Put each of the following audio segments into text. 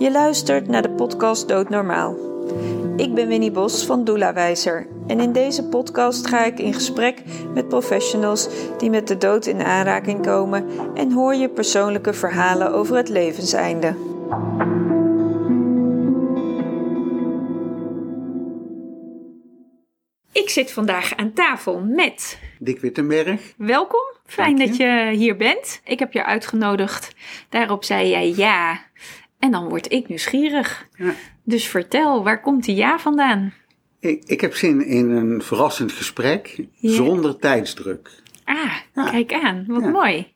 Je luistert naar de podcast Doodnormaal. Ik ben Winnie Bos van Doula Wijzer en in deze podcast ga ik in gesprek met professionals die met de dood in aanraking komen en hoor je persoonlijke verhalen over het levenseinde. Ik zit vandaag aan tafel met Dick Wittenberg. Welkom, fijn dat je hier bent. Ik heb je uitgenodigd. Daarop zei jij ja. En dan word ik nieuwsgierig. Ja. Dus vertel, waar komt die ja vandaan? Ik, ik heb zin in een verrassend gesprek Ja. zonder tijdsdruk. Ah, Ja. kijk aan. Wat Ja. mooi.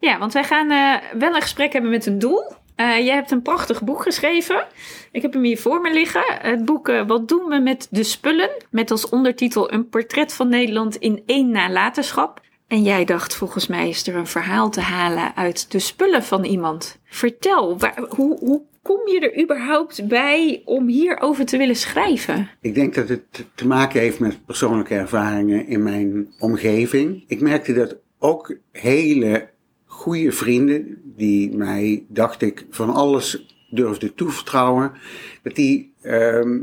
Ja, want wij gaan eh, wel een gesprek hebben met een doel. Eh, jij hebt een prachtig boek geschreven. Ik heb hem hier voor me liggen. Het boek eh, Wat doen we met de spullen? Met als ondertitel Een portret van Nederland in één nalatenschap. En jij dacht, volgens mij is er een verhaal te halen uit de spullen van iemand. Vertel, waar, hoe, hoe kom je er überhaupt bij om hierover te willen schrijven? Ik denk dat het te maken heeft met persoonlijke ervaringen in mijn omgeving. Ik merkte dat ook hele goede vrienden, die mij, dacht ik, van alles durfden toevertrouwen, dat die ehm,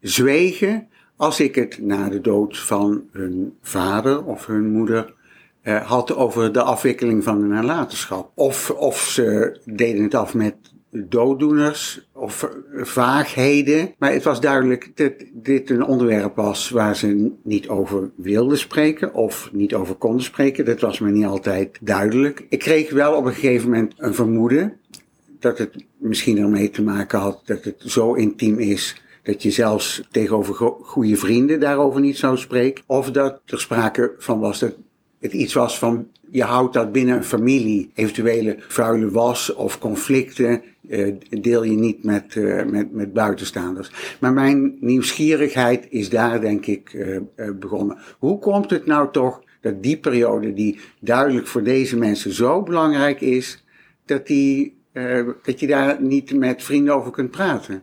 zwegen als ik het na de dood van hun vader of hun moeder eh, had over de afwikkeling van de nalatenschap. Of, of ze deden het af met dooddoeners of vaagheden. Maar het was duidelijk dat dit een onderwerp was waar ze niet over wilden spreken of niet over konden spreken. Dat was me niet altijd duidelijk. Ik kreeg wel op een gegeven moment een vermoeden dat het misschien ermee te maken had dat het zo intiem is dat je zelfs tegenover go- goede vrienden daarover niet zou spreken. Of dat er sprake van was dat het iets was van je houdt dat binnen een familie. Eventuele vuile was of conflicten eh, deel je niet met, eh, met, met buitenstaanders. Maar mijn nieuwsgierigheid is daar denk ik eh, begonnen. Hoe komt het nou toch dat die periode die duidelijk voor deze mensen zo belangrijk is, dat, die, dat je daar niet met vrienden over kunt praten?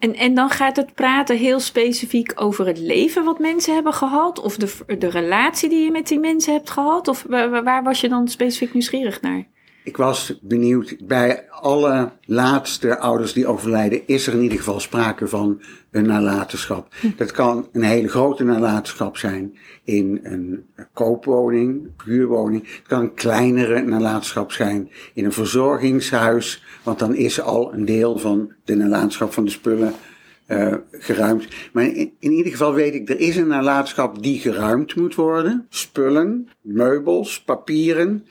En, en dan gaat het praten heel specifiek over het leven wat mensen hebben gehad? Of de, de relatie die je met die mensen hebt gehad? Of waar, waar- was je dan specifiek nieuwsgierig naar? Ik was benieuwd, bij alle laatste ouders die overlijden, is er in ieder geval sprake van een nalatenschap. Dat kan een hele grote nalatenschap zijn in een koopwoning, huurwoning. Het kan een kleinere nalatenschap zijn in een verzorgingshuis, want dan is al een deel van de nalatenschap van de spullen eh, geruimd. Maar in, in ieder geval weet ik, er is een nalatenschap die geruimd moet worden. Spullen, meubels, papieren.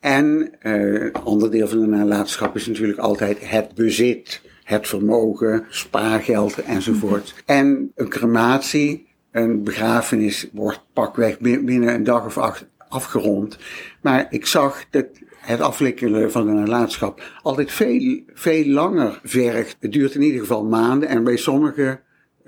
En eh, een ander deel van de nalatenschap is natuurlijk altijd het bezit, het vermogen, spaargeld enzovoort. En een crematie, een begrafenis wordt pakweg bin- binnen een dag of acht afgerond. Maar ik zag dat het afwikkelen van de nalatenschap altijd veel, veel langer vergt. Het duurt in ieder geval maanden en bij sommige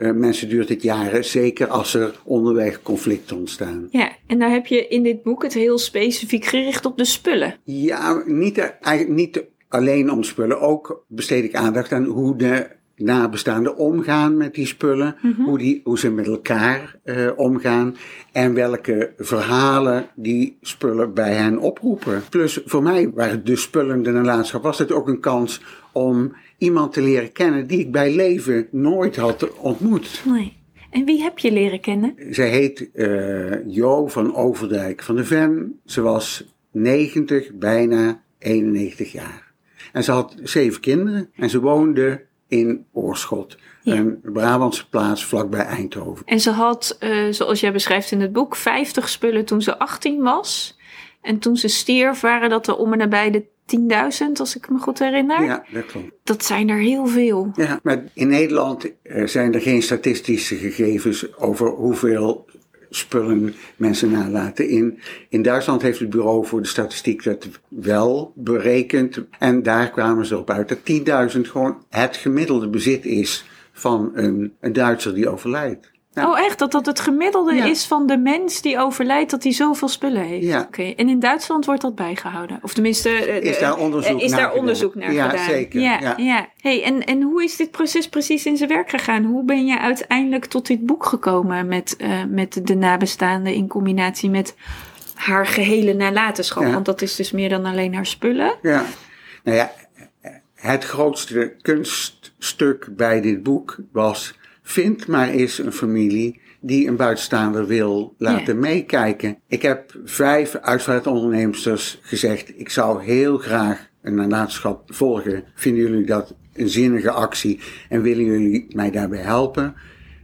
eh, mensen duurt het jaren, zeker als er onderweg conflicten ontstaan. Ja, en daar heb je in dit boek het heel specifiek gericht op de spullen. Ja, niet, eh, eigenlijk niet alleen om spullen. Ook besteed ik aandacht aan hoe de nabestaanden omgaan met die spullen. hoe, die, hoe ze met elkaar eh, omgaan. En welke verhalen die spullen bij hen oproepen. Plus voor mij waren de spullen de nalatenschap. Was het ook een kans om iemand te leren kennen die ik bij leven nooit had ontmoet. Nee. En wie heb je leren kennen? Zij heet eh, Jo van Overdijk van de Ven. Ze was 90, bijna 91 jaar. En ze had zeven kinderen en ze woonde in Oorschot. Ja. Een Brabantse plaats vlakbij Eindhoven. En ze had, eh, zoals jij beschrijft in het boek, 50 spullen toen ze 18 was. En toen ze stierf waren dat er om en nabij de 10.000, als ik me goed herinner. Ja, dat klopt. Dat zijn er heel veel. Ja, maar in Nederland eh, zijn er geen statistische gegevens over hoeveel spullen mensen nalaten. In, in Duitsland heeft het Bureau voor de Statistiek dat wel berekend. En daar kwamen ze erop uit dat 10.000 gewoon het gemiddelde bezit is van een, een Duitser die overlijdt. Ja. Oh, echt? Dat dat het gemiddelde Ja. is van de mens die overlijdt, dat hij zoveel spullen heeft? Ja. Oké, en in Duitsland wordt dat bijgehouden? Of tenminste... eh, Is daar onderzoek eh, is naar daar gedaan? onderzoek naar Ja, gedaan? zeker, Ja, ja. ja. Hey, en, en hoe is dit proces precies in zijn werk gegaan? Hoe ben je uiteindelijk tot dit boek gekomen met, eh, met de nabestaanden in combinatie met haar gehele nalatenschap? Ja. Want dat is dus meer dan alleen haar spullen. Ja, nou ja, het grootste kunststuk bij dit boek was: vind maar eens een familie die een buitenstaander wil laten meekijken. Ik heb vijf uitvaartondernemers gezegd: ik zou heel graag een nalatenschap volgen. Vinden jullie dat een zinnige actie en willen jullie mij daarbij helpen?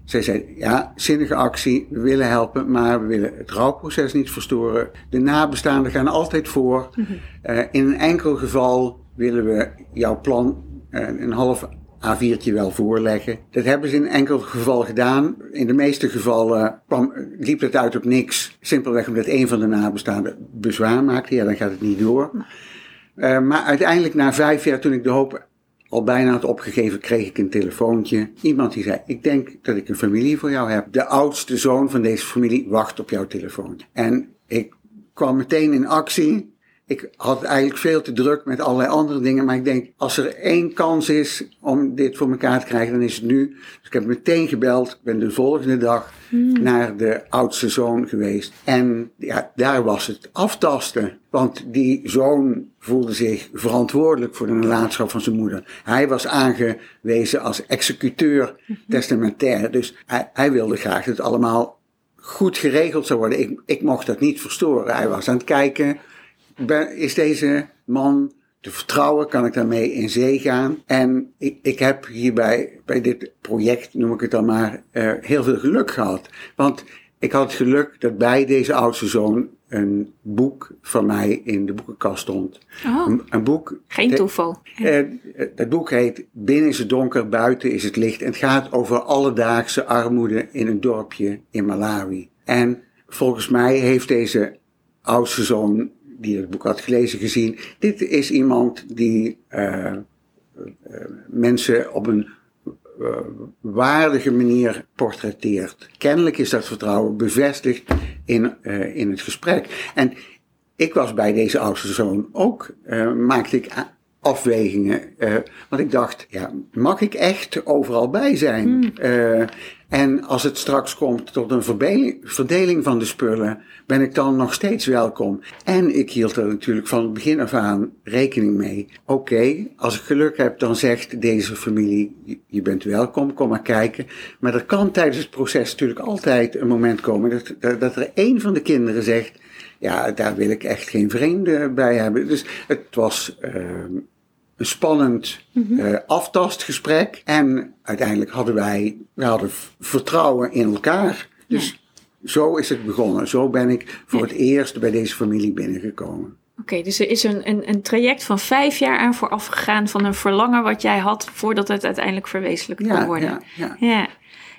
Zij zei, ja, zinnige actie, we willen helpen, maar we willen het rouwproces niet verstoren. De nabestaanden gaan altijd voor. Mm in een enkel geval willen we jouw plan uh, een half A4'tje wel voorleggen. Dat hebben ze in enkel geval gedaan. In de meeste gevallen kwam, liep het uit op niks. Simpelweg omdat een van de nabestaanden bezwaar maakte. Ja, dan gaat het niet door. Uh, maar uiteindelijk na vijf jaar, toen ik de hoop al bijna had opgegeven, kreeg ik een telefoontje. Iemand die zei, ik denk dat ik een familie voor jou heb. De oudste zoon van deze familie wacht op jouw telefoon. En ik kwam meteen in actie. Ik had eigenlijk veel te druk met allerlei andere dingen. Maar ik denk, als er één kans is om dit voor elkaar te krijgen, dan is het nu. Dus ik heb meteen gebeld. Ik ben de volgende dag hmm. naar de oudste zoon geweest. En ja, daar was het aftasten. Want die zoon voelde zich verantwoordelijk voor de nalatenschap van zijn moeder. Hij was aangewezen als executeur mhm. testamentair. Dus hij, hij wilde graag dat het allemaal goed geregeld zou worden. Ik, ik mocht dat niet verstoren. Hij was aan het kijken is deze man te vertrouwen? Kan ik daarmee in zee gaan? En ik, ik heb hierbij, bij dit project, noem ik het dan maar, uh, heel veel geluk gehad. Want ik had het geluk dat bij deze oudste zoon een boek van mij in de boekenkast stond. Oh, een, boek. Geen toeval. Uh, het boek heet Binnen is het donker, buiten is het licht. En het gaat over alledaagse armoede in een dorpje in Malawi. En volgens mij heeft deze oudste zoon die het boek had gelezen, gezien. Dit is iemand die uh, mensen op een uh, waardige manier portretteert. Kennelijk is dat vertrouwen bevestigd in, in het gesprek. En ik was bij deze oudste zoon ook, maakte ik afwegingen. want ik dacht, ja, mag ik echt overal bij zijn? Hmm. En als het straks komt tot een verdeling van de spullen, ben ik dan nog steeds welkom. En ik hield er natuurlijk van het begin af aan rekening mee. Oké, als ik geluk heb, dan zegt deze familie, je bent welkom, kom maar kijken. Maar er kan tijdens het proces natuurlijk altijd een moment komen dat, dat er één van de kinderen zegt, ja, daar wil ik echt geen vreemde bij hebben. Dus het was... Uh, een spannend uh, aftastgesprek. En uiteindelijk hadden wij, we hadden vertrouwen in elkaar. Dus zo is het begonnen. Zo ben ik voor het eerst bij deze familie binnengekomen. Oké, dus er is een, een, een, traject van vijf jaar aan vooraf gegaan van een verlangen wat jij had voordat het uiteindelijk verwezenlijkt kon worden. Ja, ja. ja.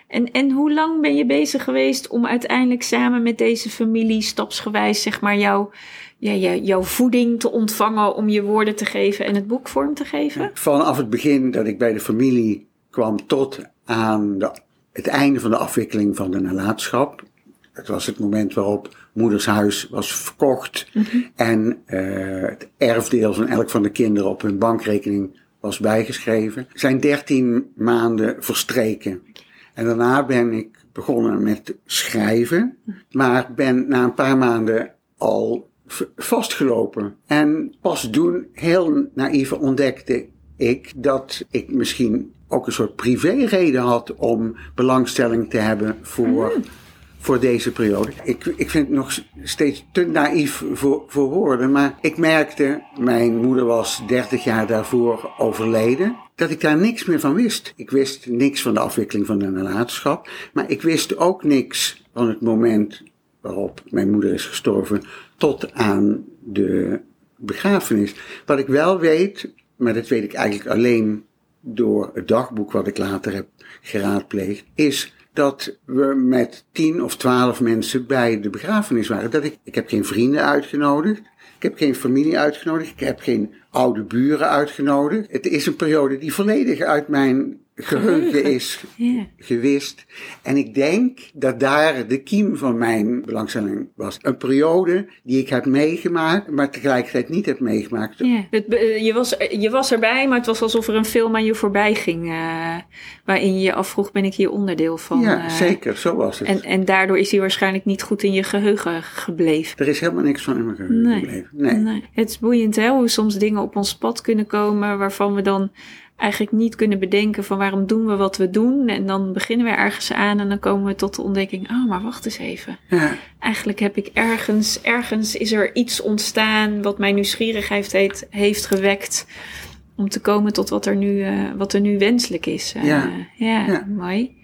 En, en hoe lang ben je bezig geweest om uiteindelijk samen met deze familie stapsgewijs, zeg maar, jouw ja, jouw voeding te ontvangen om je woorden te geven en het boek vorm te geven? Vanaf het begin dat ik bij de familie kwam tot aan de, het einde van de afwikkeling van de nalatenschap. Het was het moment waarop moeders huis was verkocht mhm. en uh, het erfdeel van elk van de kinderen op hun bankrekening was bijgeschreven. Zijn dertien maanden verstreken. En daarna ben ik begonnen met schrijven, mhm. maar ben na een paar maanden al vastgelopen. En pas toen, heel naïef, ontdekte ik dat ik misschien ook een soort privéreden had om belangstelling te hebben voor, mm. voor deze periode. Ik, ik vind het nog steeds te naïef voor, voor woorden, maar ik merkte, mijn moeder was 30 jaar daarvoor overleden, dat ik daar niks meer van wist. Ik wist niks van de afwikkeling van de nalatenschap, maar ik wist ook niks van het moment waarop mijn moeder is gestorven, tot aan de begrafenis. Wat ik wel weet, maar dat weet ik eigenlijk alleen door het dagboek wat ik later heb geraadpleegd, is dat we met tien of twaalf mensen bij de begrafenis waren. Dat ik, ik heb geen vrienden uitgenodigd. Ik heb geen familie uitgenodigd. Ik heb geen oude buren uitgenodigd. Het is een periode die volledig uit mijn geheugen is Ja. gewist. En ik denk dat daar de kiem van mijn belangstelling was. Een periode die ik heb meegemaakt, maar tegelijkertijd niet heb meegemaakt. Ja. Eh, je, was, je was erbij, maar het was alsof er een film aan je voorbij ging. eh, waarin je je afvroeg, ben ik hier onderdeel van? ja, eh, zeker, zo was het. En, en daardoor is hij waarschijnlijk niet goed in je geheugen gebleven. er is helemaal niks van in mijn geheugen Nee. gebleven. Nee. Nee. Het is boeiend hè, hoe soms dingen op ons pad kunnen komen waarvan we dan eigenlijk niet kunnen bedenken van waarom doen we wat we doen. En dan beginnen we ergens aan en dan komen we tot de ontdekking, oh maar wacht eens even. Ja, Eigenlijk heb ik ergens, ergens is er iets ontstaan wat mijn nieuwsgierigheid heeft, heeft gewekt. Om te komen tot wat er nu, eh, wat er nu wenselijk is. Eh, Ja. ja, Ja. mooi.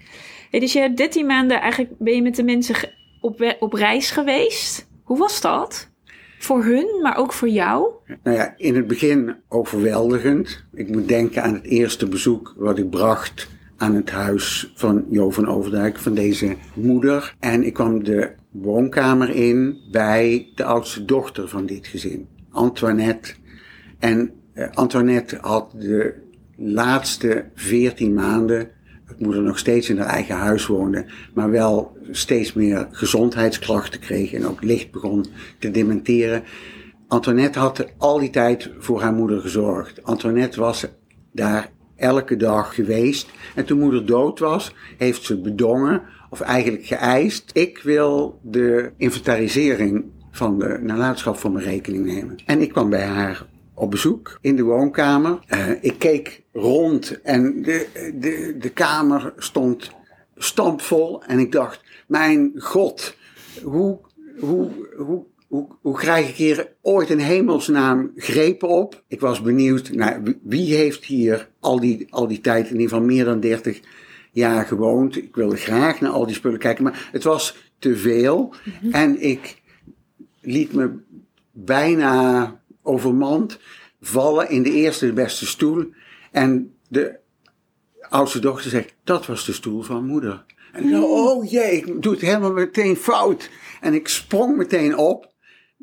Hey, dus je hebt 13 maanden eigenlijk ben je met de mensen op, op reis geweest. Hoe was dat? Voor hun, maar ook voor jou? Nou ja, in het begin overweldigend. Ik moet denken aan het eerste bezoek wat ik bracht aan het huis van Jo van Overdijk, van deze moeder. En ik kwam de woonkamer in bij de oudste dochter van dit gezin, Antoinette. En eh, Antoinette had de laatste veertien maanden, moeder nog steeds in haar eigen huis woonde, maar wel steeds meer gezondheidsklachten kreeg en ook licht begon te dementeren. Antoinette had al die tijd voor haar moeder gezorgd. Antoinette was daar elke dag geweest. En toen moeder dood was, heeft ze bedongen, of eigenlijk geëist. Ik wil de inventarisering van de nalatenschap voor mijn rekening nemen. En ik kwam bij haar op bezoek in de woonkamer. Eh, ik keek rond en de, de, de kamer stond stampvol. En ik dacht, mijn god, hoe, hoe, hoe, hoe, hoe krijg ik hier ooit in hemelsnaam grepen op? Ik was benieuwd, nou, wie- heeft hier al die, al die tijd, in ieder geval meer dan 30 jaar gewoond? Ik wilde graag naar al die spullen kijken, maar het was te veel. En ik liet me bijna overmand vallen in de eerste de beste stoel. En de oudste dochter zegt, dat was de stoel van moeder. En ik oh jee, ik doe het helemaal meteen fout. En ik sprong meteen op.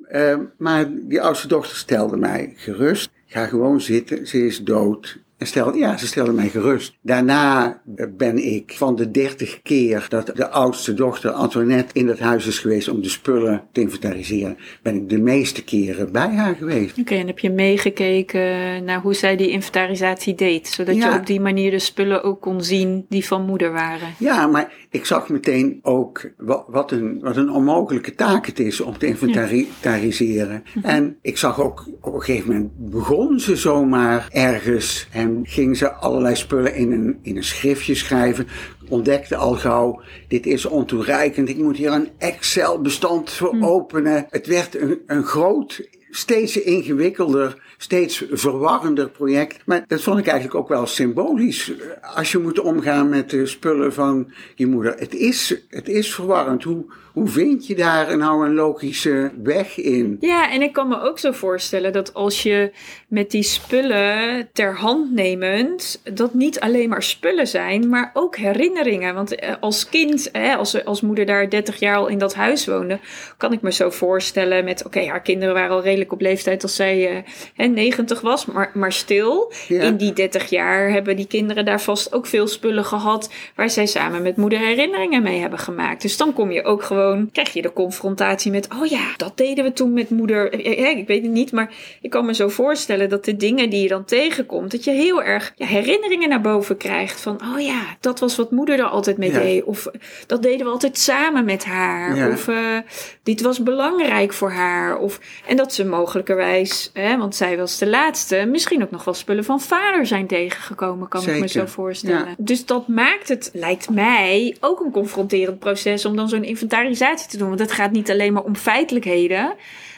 Eh, maar die oudste dochter stelde mij gerust. Ga gewoon zitten, ze is dood. En ja, ze stelde mij gerust. Daarna ben ik van de dertig keer dat de oudste dochter Antoinette in dat huis is geweest om de spullen te inventariseren, ben ik de meeste keren bij haar geweest. Oké, en heb je meegekeken naar hoe zij die inventarisatie deed? Zodat Ja. je op die manier de spullen ook kon zien die van moeder waren. Ja, maar ik zag meteen ook wa- wat een, wat een onmogelijke taak het is om te inventariseren. En ik zag ook op een gegeven moment begon ze zomaar ergens en ging ze allerlei spullen in een, in een schriftje schrijven. Ontdekte al gauw, dit is ontoereikend, ik moet hier een Excel-bestand voor openen. Het werd een, een groot, steeds ingewikkelder, steeds verwarrender project. Maar dat vond ik eigenlijk ook wel symbolisch. Als je moet omgaan met de spullen van je moeder. Het is, het is verwarrend. Hoe, hoe vind je daar nou een logische weg in? Ja, en ik kan me ook zo voorstellen dat als je met die spullen ter hand nemend, dat niet alleen maar spullen zijn, maar ook herinneringen. Want eh, als kind, hè, als, als moeder daar 30 jaar al in dat huis woonde, kan ik me zo voorstellen met, oké, haar kinderen waren al redelijk op leeftijd als zij eh, hè, 90 was, maar, maar stil. Ja. In die 30 jaar hebben die kinderen daar vast ook veel spullen gehad waar zij samen met moeder herinneringen mee hebben gemaakt. Dus dan kom je ook gewoon, krijg je de confrontatie met, oh ja, dat deden we toen met moeder. Eh, eh, Ik weet het niet, maar ik kan me zo voorstellen dat de dingen die je dan tegenkomt, dat je heel erg ja, herinneringen naar boven krijgt van, oh ja, dat was wat moeder er altijd mee Ja. deed. Of dat deden we altijd samen met haar. Ja. Of eh, dit was belangrijk voor haar. Of, en dat ze mogelijkerwijs, hè, want zij was de laatste, misschien ook nog wel spullen van vader zijn tegengekomen, kan ik me zo voorstellen. Dus dat maakt het, lijkt mij, ook een confronterend proces om dan zo'n inventarisatie te doen. Want het gaat niet alleen maar om feitelijkheden.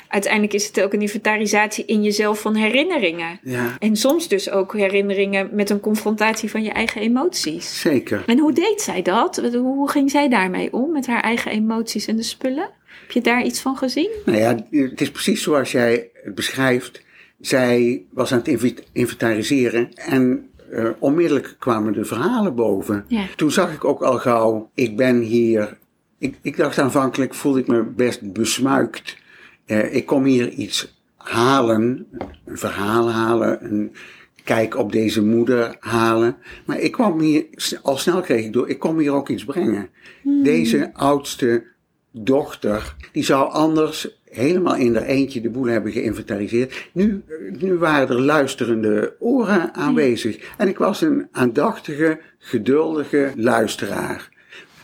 Uiteindelijk is het ook een inventarisatie in jezelf van herinneringen. Ja, En soms dus ook herinneringen met een confrontatie van je eigen emoties. zeker. En hoe deed zij dat? Hoe ging zij daarmee om met haar eigen emoties en de spullen? Heb je daar iets van gezien? Nou ja, het is precies zoals jij het beschrijft. Zij was aan het inventariseren en eh, onmiddellijk kwamen de verhalen boven. Ja. Toen zag ik ook al gauw, ik ben hier. Ik, ik dacht aanvankelijk, voelde ik me best besmuikt. Eh, ik kom hier iets halen, een verhaal halen, een kijk op deze moeder halen. Maar ik kwam hier, al snel kreeg ik door, ik kom hier ook iets brengen. Deze oudste dochter, die zou anders helemaal in haar eentje de boel hebben geïnventariseerd. Nu, nu waren er luisterende oren aanwezig. En ik was een aandachtige, geduldige luisteraar.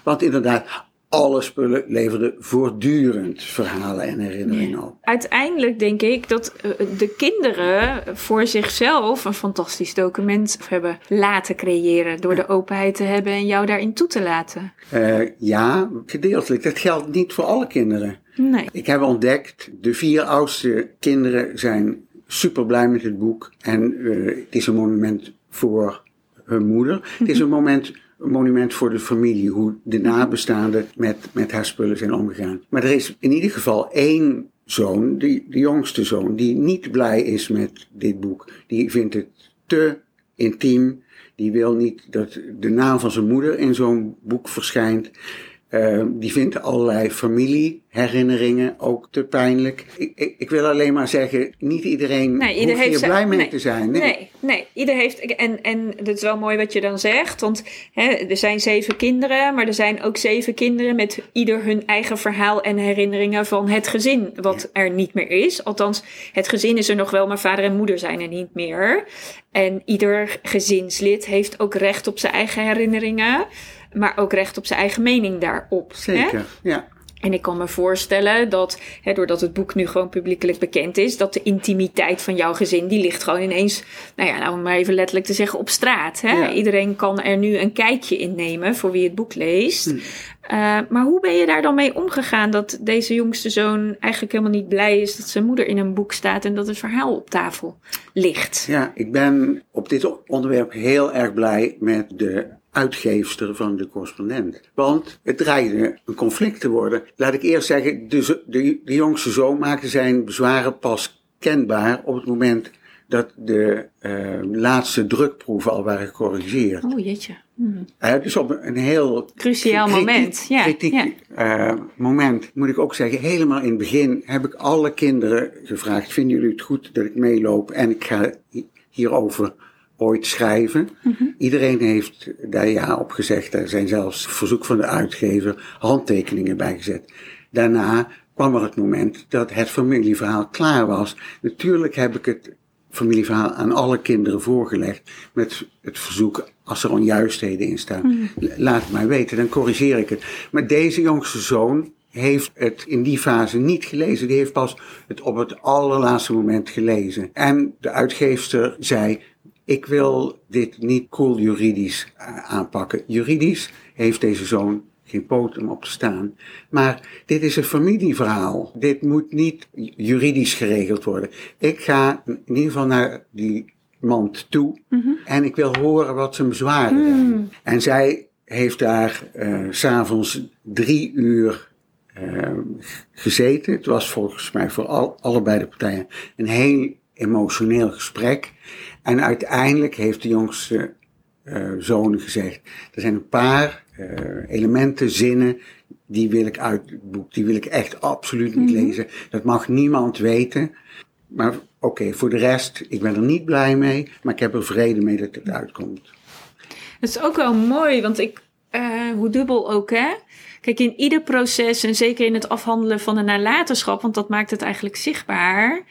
Want inderdaad, alle spullen leverden voortdurend verhalen en herinneringen op. Uiteindelijk denk ik dat eh, de kinderen voor zichzelf een fantastisch document hebben laten creëren. Door de openheid te hebben en jou daarin toe te laten. Uh, ja, gedeeltelijk. Dat geldt niet voor alle kinderen. Nee. Ik heb ontdekt, de vier oudste kinderen zijn super blij met het boek. En uh, het is een monument voor hun moeder. Het is een moment een monument voor de familie, hoe de nabestaanden met, met haar spullen zijn omgegaan. Maar er is in ieder geval één zoon, die, de jongste zoon, die niet blij is met dit boek. Die vindt het te intiem. Die wil niet dat de naam van zijn moeder in zo'n boek verschijnt. Uh, die vindt allerlei familieherinneringen ook te pijnlijk. Ik, ik, ik, wil alleen maar zeggen, niet iedereen nee, ieder hoeft hier blij mee nee, te zijn. Nee. nee, nee, ieder heeft... En, en dat is wel mooi wat je dan zegt. Want hè, er zijn zeven kinderen, maar er zijn ook zeven kinderen... met ieder hun eigen verhaal en herinneringen van het gezin... wat ja. er niet meer is. Althans, het gezin is er nog wel, maar vader en moeder zijn er niet meer. En ieder gezinslid heeft ook recht op zijn eigen herinneringen maar ook recht op zijn eigen mening daarop. Zeker, hè? ja. En ik kan me voorstellen dat, hè, doordat het boek nu gewoon publiekelijk bekend is, dat de intimiteit van jouw gezin, die ligt gewoon ineens, nou ja, nou om maar even letterlijk te zeggen, op straat. Hè? Ja. Iedereen kan er nu een kijkje in nemen voor wie het boek leest. Hm. Uh, maar hoe ben je daar dan mee omgegaan dat deze jongste zoon eigenlijk helemaal niet blij is dat zijn moeder in een boek staat en dat het verhaal op tafel ligt? Ja, ik ben op dit onderwerp heel erg blij met de uitgeefster van de correspondent. Want het dreigde een conflict te worden. Laat ik eerst zeggen, de, de, de jongste zoon maakte zijn bezwaren pas kenbaar op het moment dat de uh, laatste drukproeven al waren gecorrigeerd. Oh jeetje. Uh, dus op een heel cruciaal kritiek, moment. Ja, kritiek ja. Uh, moment, moet ik ook zeggen, helemaal in het begin heb ik alle kinderen gevraagd: vinden jullie het goed dat ik meeloop en ik ga hierover ooit schrijven. Mhm. Iedereen heeft daar ja op gezegd. Er zijn zelfs verzoek van de uitgever handtekeningen bijgezet. Daarna kwam er het moment dat het familieverhaal klaar was. Natuurlijk heb ik het familieverhaal aan alle kinderen voorgelegd met het verzoek als er onjuistheden in staan. Mhm. Laat het mij weten, dan corrigeer ik het. Maar deze jongste zoon heeft het in die fase niet gelezen. Die heeft pas het op het allerlaatste moment gelezen. En de uitgeefster zei, ik wil dit niet cool juridisch uh, aanpakken. Juridisch heeft deze zoon geen poot om op te staan. Maar dit is een familieverhaal. Dit moet niet juridisch geregeld worden. Ik ga in ieder geval naar die mand toe Mhm. en ik wil horen wat zijn bezwaren zijn. En zij heeft daar uh, s'avonds drie uur uh, gezeten. Het was volgens mij voor al, allebei de partijen een heel emotioneel gesprek. En uiteindelijk heeft de jongste uh, zoon gezegd: er zijn een paar uh, elementen, zinnen, die wil ik uit het boek, die wil ik echt absoluut niet Mhm. lezen. Dat mag niemand weten. Maar oké, okay, voor de rest, ik ben er niet blij mee, maar ik heb er vrede mee dat het uitkomt. Dat is ook wel mooi, want ik, uh, hoe dubbel ook, hè? Kijk, in ieder proces, en zeker in het afhandelen van een nalatenschap, want dat maakt het eigenlijk zichtbaar.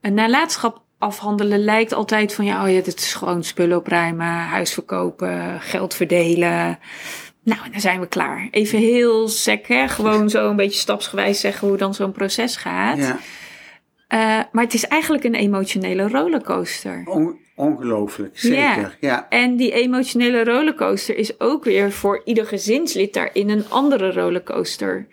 Een nalatenschap afhandelen lijkt altijd van, ja, oh ja, dit is gewoon spullen opruimen, huis verkopen, geld verdelen. Nou, dan zijn we klaar. Even heel sec, hè? Gewoon zo een beetje stapsgewijs zeggen hoe dan zo'n proces gaat. Ja. Uh, maar het is eigenlijk een emotionele rollercoaster. On ongelooflijk, zeker. Ja. ja. En die emotionele rollercoaster is ook weer voor ieder gezinslid daarin een andere rollercoaster.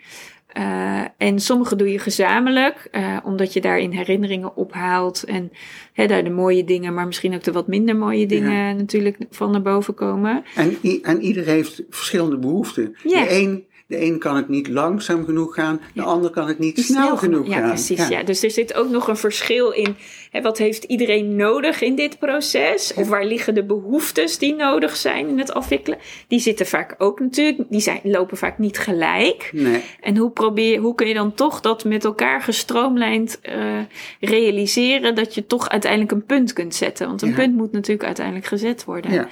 Uh, en sommige doe je gezamenlijk, uh, omdat je daarin herinneringen ophaalt. En hè, daar de mooie dingen, maar misschien ook de wat minder mooie dingen ja. natuurlijk van naar boven komen. En, en ieder heeft verschillende behoeften. Ja. De een De een kan het niet langzaam genoeg gaan, de ander kan het niet snel, genoeg ja, gaan. Precies, ja. Dus er zit ook nog een verschil in. Hè, wat heeft iedereen nodig in dit proces? Of waar liggen de behoeftes die nodig zijn in het afwikkelen? Die zitten vaak ook natuurlijk, die zijn, lopen vaak niet gelijk. Nee. En hoe, probeer, hoe kun je dan toch dat met elkaar gestroomlijnd eh, realiseren dat je toch uiteindelijk een punt kunt zetten? Want een Ja. punt moet natuurlijk uiteindelijk gezet worden. Ja.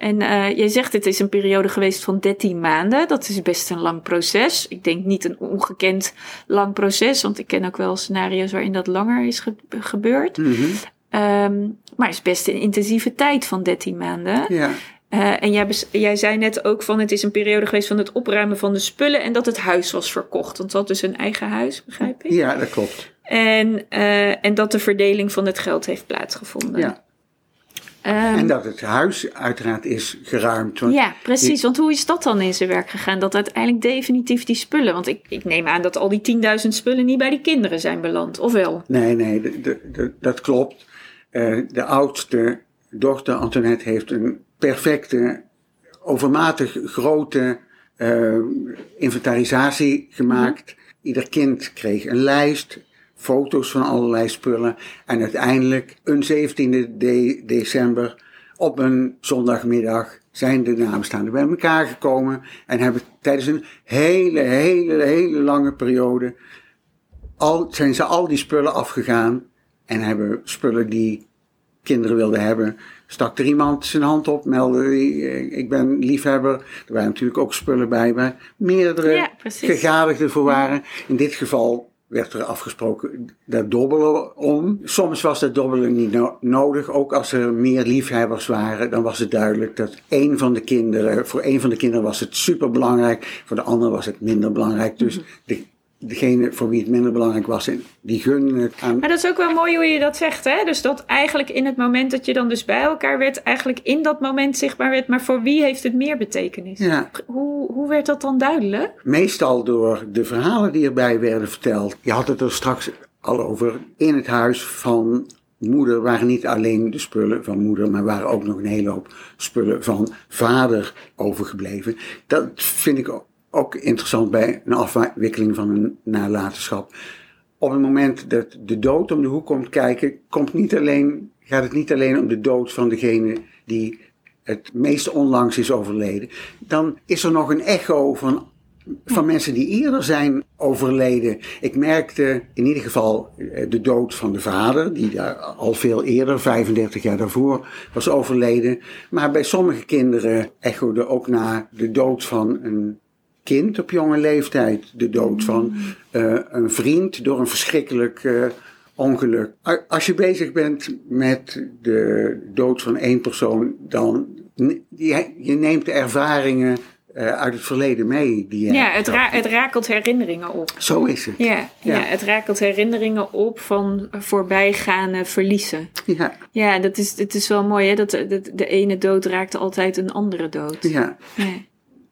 En eh jij zegt het is een periode geweest van 13 maanden. Dat is best een lang proces. Ik denk niet een ongekend lang proces, want ik ken ook wel scenario's waarin dat langer is ge- gebeurd. Mhm. Ehm, maar het is best een intensieve tijd van 13 maanden. Ja. Eh, en jij, jij zei net ook van het is een periode geweest van het opruimen van de spullen en dat het huis was verkocht. Want dat is een eigen huis, begrijp ik? ja, dat klopt. En, eh, en dat de verdeling van het geld heeft plaatsgevonden. Ja. Ehm, En dat het huis uiteraard is geruimd. Ja, precies. Want hoe is dat dan in zijn werk gegaan? Dat uiteindelijk definitief die spullen. Want ik, ik neem aan dat al die 10.000 spullen niet bij die kinderen zijn beland, of wel? Nee, nee, de, de, de- dat klopt. Eh, de oudste dochter, Antoinette, heeft een perfecte, overmatig grote eh, inventarisatie gemaakt. Ieder kind kreeg een lijst, foto's van allerlei spullen. En uiteindelijk, een 17e de- december, op een zondagmiddag, zijn de nabestaanden bij elkaar gekomen. En hebben tijdens een hele, hele, hele lange periode al, zijn ze al die spullen afgegaan en hebben spullen die kinderen wilden hebben. Stak er iemand zijn hand op, meldde ik ben liefhebber. Er waren natuurlijk ook spullen bij waar meerdere Ja, gegadigden voor waren. In dit geval werd er afgesproken daar dobbelen om. Soms was dat dobbelen niet no- nodig. Ook als er meer liefhebbers waren, dan was het duidelijk dat één van de kinderen, voor één van de kinderen was het super belangrijk, voor de ander was het minder belangrijk. Dus Mhm. de, degene voor wie het minder belangrijk was, die gunden het aan. Maar dat is ook wel mooi hoe je dat zegt, hè? Dus dat eigenlijk in het moment dat je dan dus bij elkaar werd, eigenlijk in dat moment zichtbaar werd. Maar voor wie heeft het meer betekenis? Ja, Hoe, hoe werd dat dan duidelijk? meestal door de verhalen die erbij werden verteld. Je had het er straks al over. In het huis van moeder waren niet alleen de spullen van moeder, maar waren ook nog een hele hoop spullen van vader overgebleven. Dat vind ik ook- ook interessant bij een afwikkeling van een nalatenschap. Op het moment dat de dood om de hoek komt kijken, komt niet alleen, gaat het niet alleen om de dood van degene die het meest onlangs is overleden. Dan is er nog een echo van, van mensen die eerder zijn overleden. Ik merkte in ieder geval eh, de dood van de vader, die daar al veel eerder, 35 jaar daarvoor, was overleden. Maar bij sommige kinderen echode ook na de dood van een kind op jonge leeftijd. De dood van eh, een vriend door een verschrikkelijk eh, ongeluk. Als je bezig bent met de dood van één persoon, dan je, je neemt de ervaringen eh, uit het verleden mee. Die Ja, het, gehad. ra het rakelt herinneringen op. Zo is het. Ja, ja. Ja. het rakelt herinneringen op van voorbijgaande verliezen. Ja, Ja, dat is, het is wel mooi hè, dat de, de, de ene dood raakt altijd een andere dood. ja. Ja.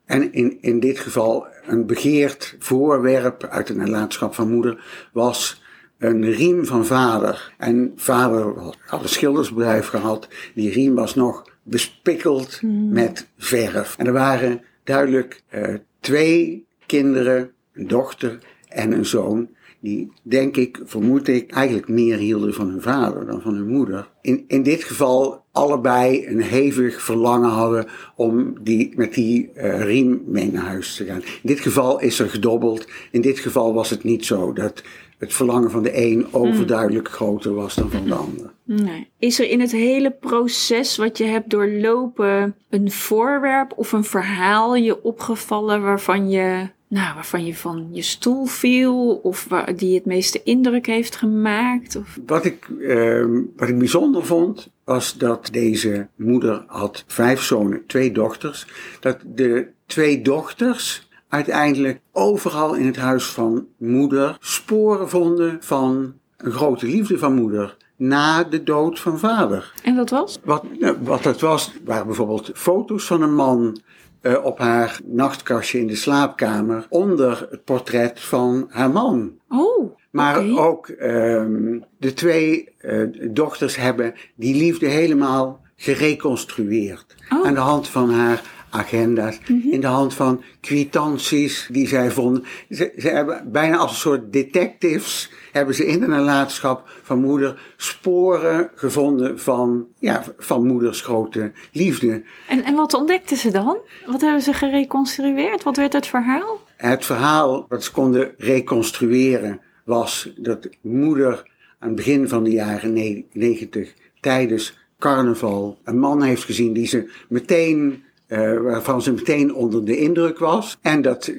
En in, in dit geval een begeerd voorwerp uit de nalatenschap van moeder was een riem van vader. En vader had een schildersbedrijf gehad. Die riem was nog bespikkeld met verf. En er waren duidelijk eh, twee kinderen, een dochter en een zoon. Die, denk ik, vermoed ik, eigenlijk meer hielden van hun vader dan van hun moeder. In, in dit geval allebei een hevig verlangen hadden om die, met die eh, riem mee naar huis te gaan. In dit geval is er gedobbeld. In dit geval was het niet zo dat het verlangen van de een overduidelijk groter was dan van de ander. Nee. Is er in het hele proces wat je hebt doorlopen een voorwerp of een verhaal je opgevallen waarvan je, nou, waarvan je van je stoel viel of waar, die het meeste indruk heeft gemaakt? Of... Wat ik, ehm, wat ik bijzonder vond, was dat deze moeder had vijf zonen, twee dochters. Dat de twee dochters uiteindelijk overal in het huis van moeder sporen vonden van een grote liefde van moeder na de dood van vader. En wat was? Wat, nou, wat dat was, waren bijvoorbeeld foto's van een man eh, op haar nachtkastje in de slaapkamer onder het portret van haar man. Oh, Maar ook ehm, de twee eh, dochters hebben die liefde helemaal gereconstrueerd. Oh. Aan de hand van haar agenda's, in de hand van kwitanties die zij vonden. Ze, ze hebben bijna als een soort detectives, hebben ze in de nalatenschap van moeder sporen gevonden van, ja, van moeders grote liefde. En, en wat ontdekten ze dan? Wat hebben ze gereconstrueerd? Wat werd het verhaal? Het verhaal wat ze konden reconstrueren was dat moeder aan het begin van de jaren negentig tijdens carnaval een man heeft gezien die ze meteen, uh, waarvan ze meteen onder de indruk was. En dat,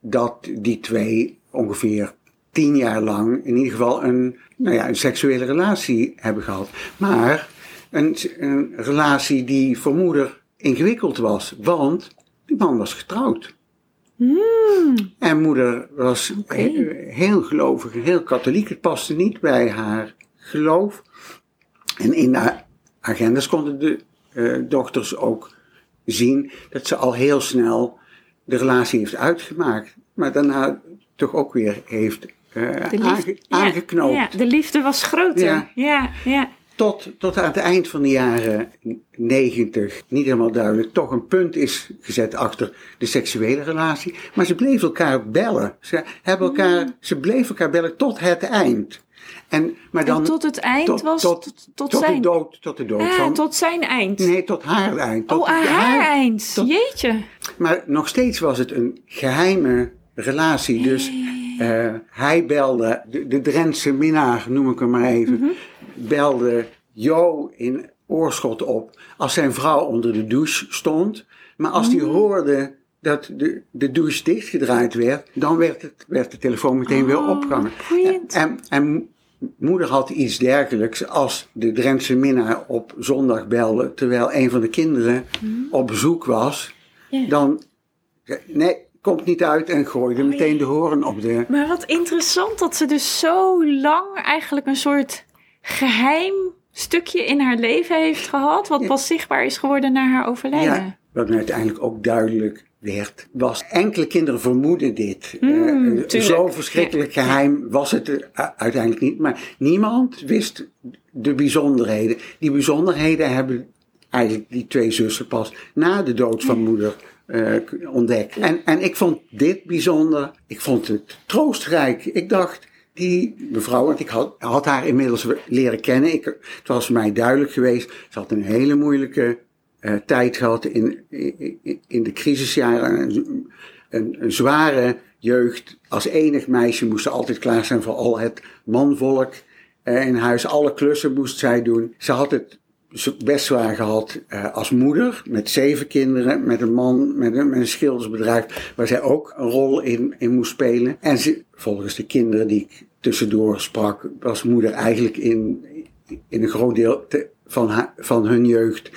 dat die twee ongeveer tien jaar lang in ieder geval een, nou ja, een seksuele relatie hebben gehad. Maar een, een relatie die voor moeder ingewikkeld was, want die man was getrouwd. Hmm. En moeder was heel gelovig, heel katholiek. Het paste niet bij haar geloof. En in de agendas konden de uh, dochters ook zien dat ze al heel snel de relatie heeft uitgemaakt. Maar daarna toch ook weer heeft uh, aange aangeknoopt. Ja, de liefde was groter. Ja, ja. ja. Tot, tot aan het eind van de jaren negentig, niet helemaal duidelijk, toch een punt is gezet achter de seksuele relatie. Maar ze bleven elkaar bellen. Ze, hebben elkaar, mm. ze bleven elkaar bellen tot het eind. En, maar dan, tot het eind tot, was tot, tot, tot zijn... de dood, tot de dood ah, van... Tot zijn eind? Nee, tot haar eind. Tot oh, haar, haar eind. Jeetje. Maar nog steeds was het een geheime relatie. Dus uh, hij belde, de, de Drentse minnaar, noem ik hem maar even, mm -hmm. Belde Jo in oorschot op als zijn vrouw onder de douche stond. Maar als hij mm. hoorde dat de, de douche dichtgedraaid werd, dan werd, het, werd de telefoon meteen oh, weer opgehangen. En, en moeder had iets dergelijks als de Drentse minnaar op zondag belde, terwijl een van de kinderen mm. op bezoek was. Dan, nee, komt niet uit en gooide oh, meteen de horen op de... Maar wat interessant dat ze dus zo lang eigenlijk een soort geheim stukje in haar leven heeft gehad, wat pas zichtbaar is geworden na haar overlijden. Ja, wat uiteindelijk ook duidelijk werd, was enkele kinderen vermoeden dit. Mm, uh, zo verschrikkelijk geheim was het uh, uiteindelijk niet, maar niemand wist de bijzonderheden. Die bijzonderheden hebben eigenlijk die twee zussen pas na de dood van moeder uh, ontdekt. En, en ik vond dit bijzonder, ik vond het troostrijk. Ik dacht, die mevrouw, want ik had, haar inmiddels leren kennen. Ik, het was mij duidelijk geweest, ze had een hele moeilijke uh, tijd gehad in, in, in de crisisjaren. Een, een, zware jeugd. Als enig meisje moest ze altijd klaar zijn voor al het manvolk uh, in huis. Alle klussen moest zij doen. Ze had het best zwaar gehad uh, als moeder, met zeven kinderen, met een man, met een, met schildersbedrijf, waar zij ook een rol in, in moest spelen. En volgens de kinderen die ik tussendoor sprak, was moeder eigenlijk in, in een groot deel te, van, haar, van hun jeugd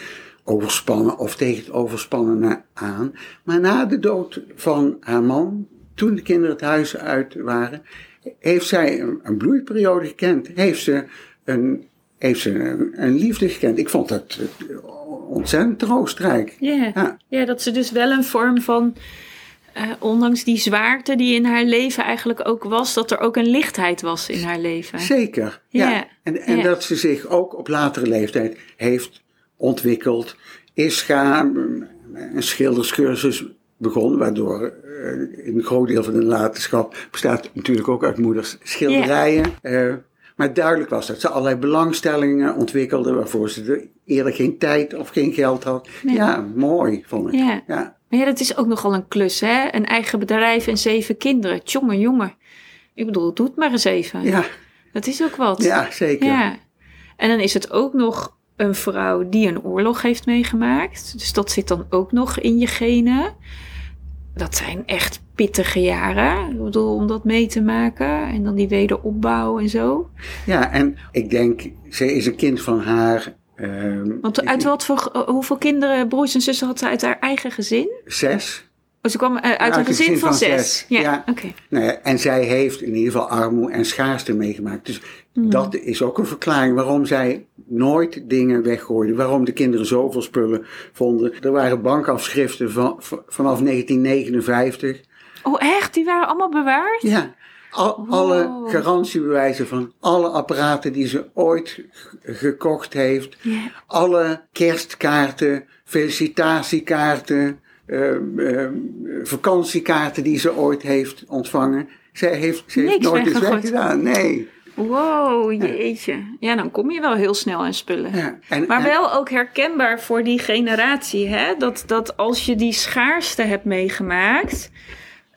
overspannen of tegen het overspannen aan. Maar na de dood van haar man, toen de kinderen het huis uit waren, heeft zij een, een bloeiperiode gekend. Heeft ze een heeft ze een, liefde gekend. Ik vond dat ontzettend troostrijk. Yeah. Ja. ja, dat ze dus wel een vorm van, uh, ondanks die zwaarte die in haar leven eigenlijk ook was, dat er ook een lichtheid was in haar leven. Zeker, ja. En, en dat ze zich ook op latere leeftijd heeft ontwikkeld, is gaan, een schilderscursus begonnen, waardoor uh, een groot deel van de nalatenschap bestaat natuurlijk ook uit moeders schilderijen. Uh, maar duidelijk was dat ze allerlei belangstellingen ontwikkelde waarvoor ze eerder geen tijd of geen geld had. Ja, mooi vond ik. Ja. Maar ja, dat is ook nogal een klus, hè? Een eigen bedrijf en zeven kinderen. Tjonge, jongen. Ik bedoel, doe het maar eens even. Ja. Dat is ook wat. Ja, zeker. Ja. En dan is het ook nog een vrouw die een oorlog heeft meegemaakt. Dus dat zit dan ook nog in je genen dat zijn echt pittige jaren. Ik bedoel, om dat mee te maken. En dan die wederopbouw en zo. Ja, en ik denk, ze is een kind van haar. Uh, Want uit wat voor, hoeveel kinderen, broers en zussen had ze uit haar eigen gezin? Zes. Oh, ze kwam uh, uit een gezin, van, van zes. Ja, ja. oké. Okay. Nou ja, en zij heeft in ieder geval armoede en schaarste meegemaakt. Dus mm. dat is ook een verklaring waarom zij nooit dingen weggooide. Waarom de kinderen zoveel spullen vonden. Er waren bankafschriften van, vanaf 1959. Oh, echt? Die waren allemaal bewaard? Ja. Al, Alle garantiebewijzen van alle apparaten die ze ooit gekocht heeft. Yeah. Alle kerstkaarten, felicitatiekaarten eh, eh, vakantiekaarten die ze ooit heeft ontvangen. Zij heeft, ze heeft nooit eens weggedaan. Nee. Wow, jeetje. Ja, dan kom je wel heel snel aan spullen. Ja. En, Maar en- wel ook herkenbaar voor die generatie, hè? Dat, dat als je die schaarste hebt meegemaakt.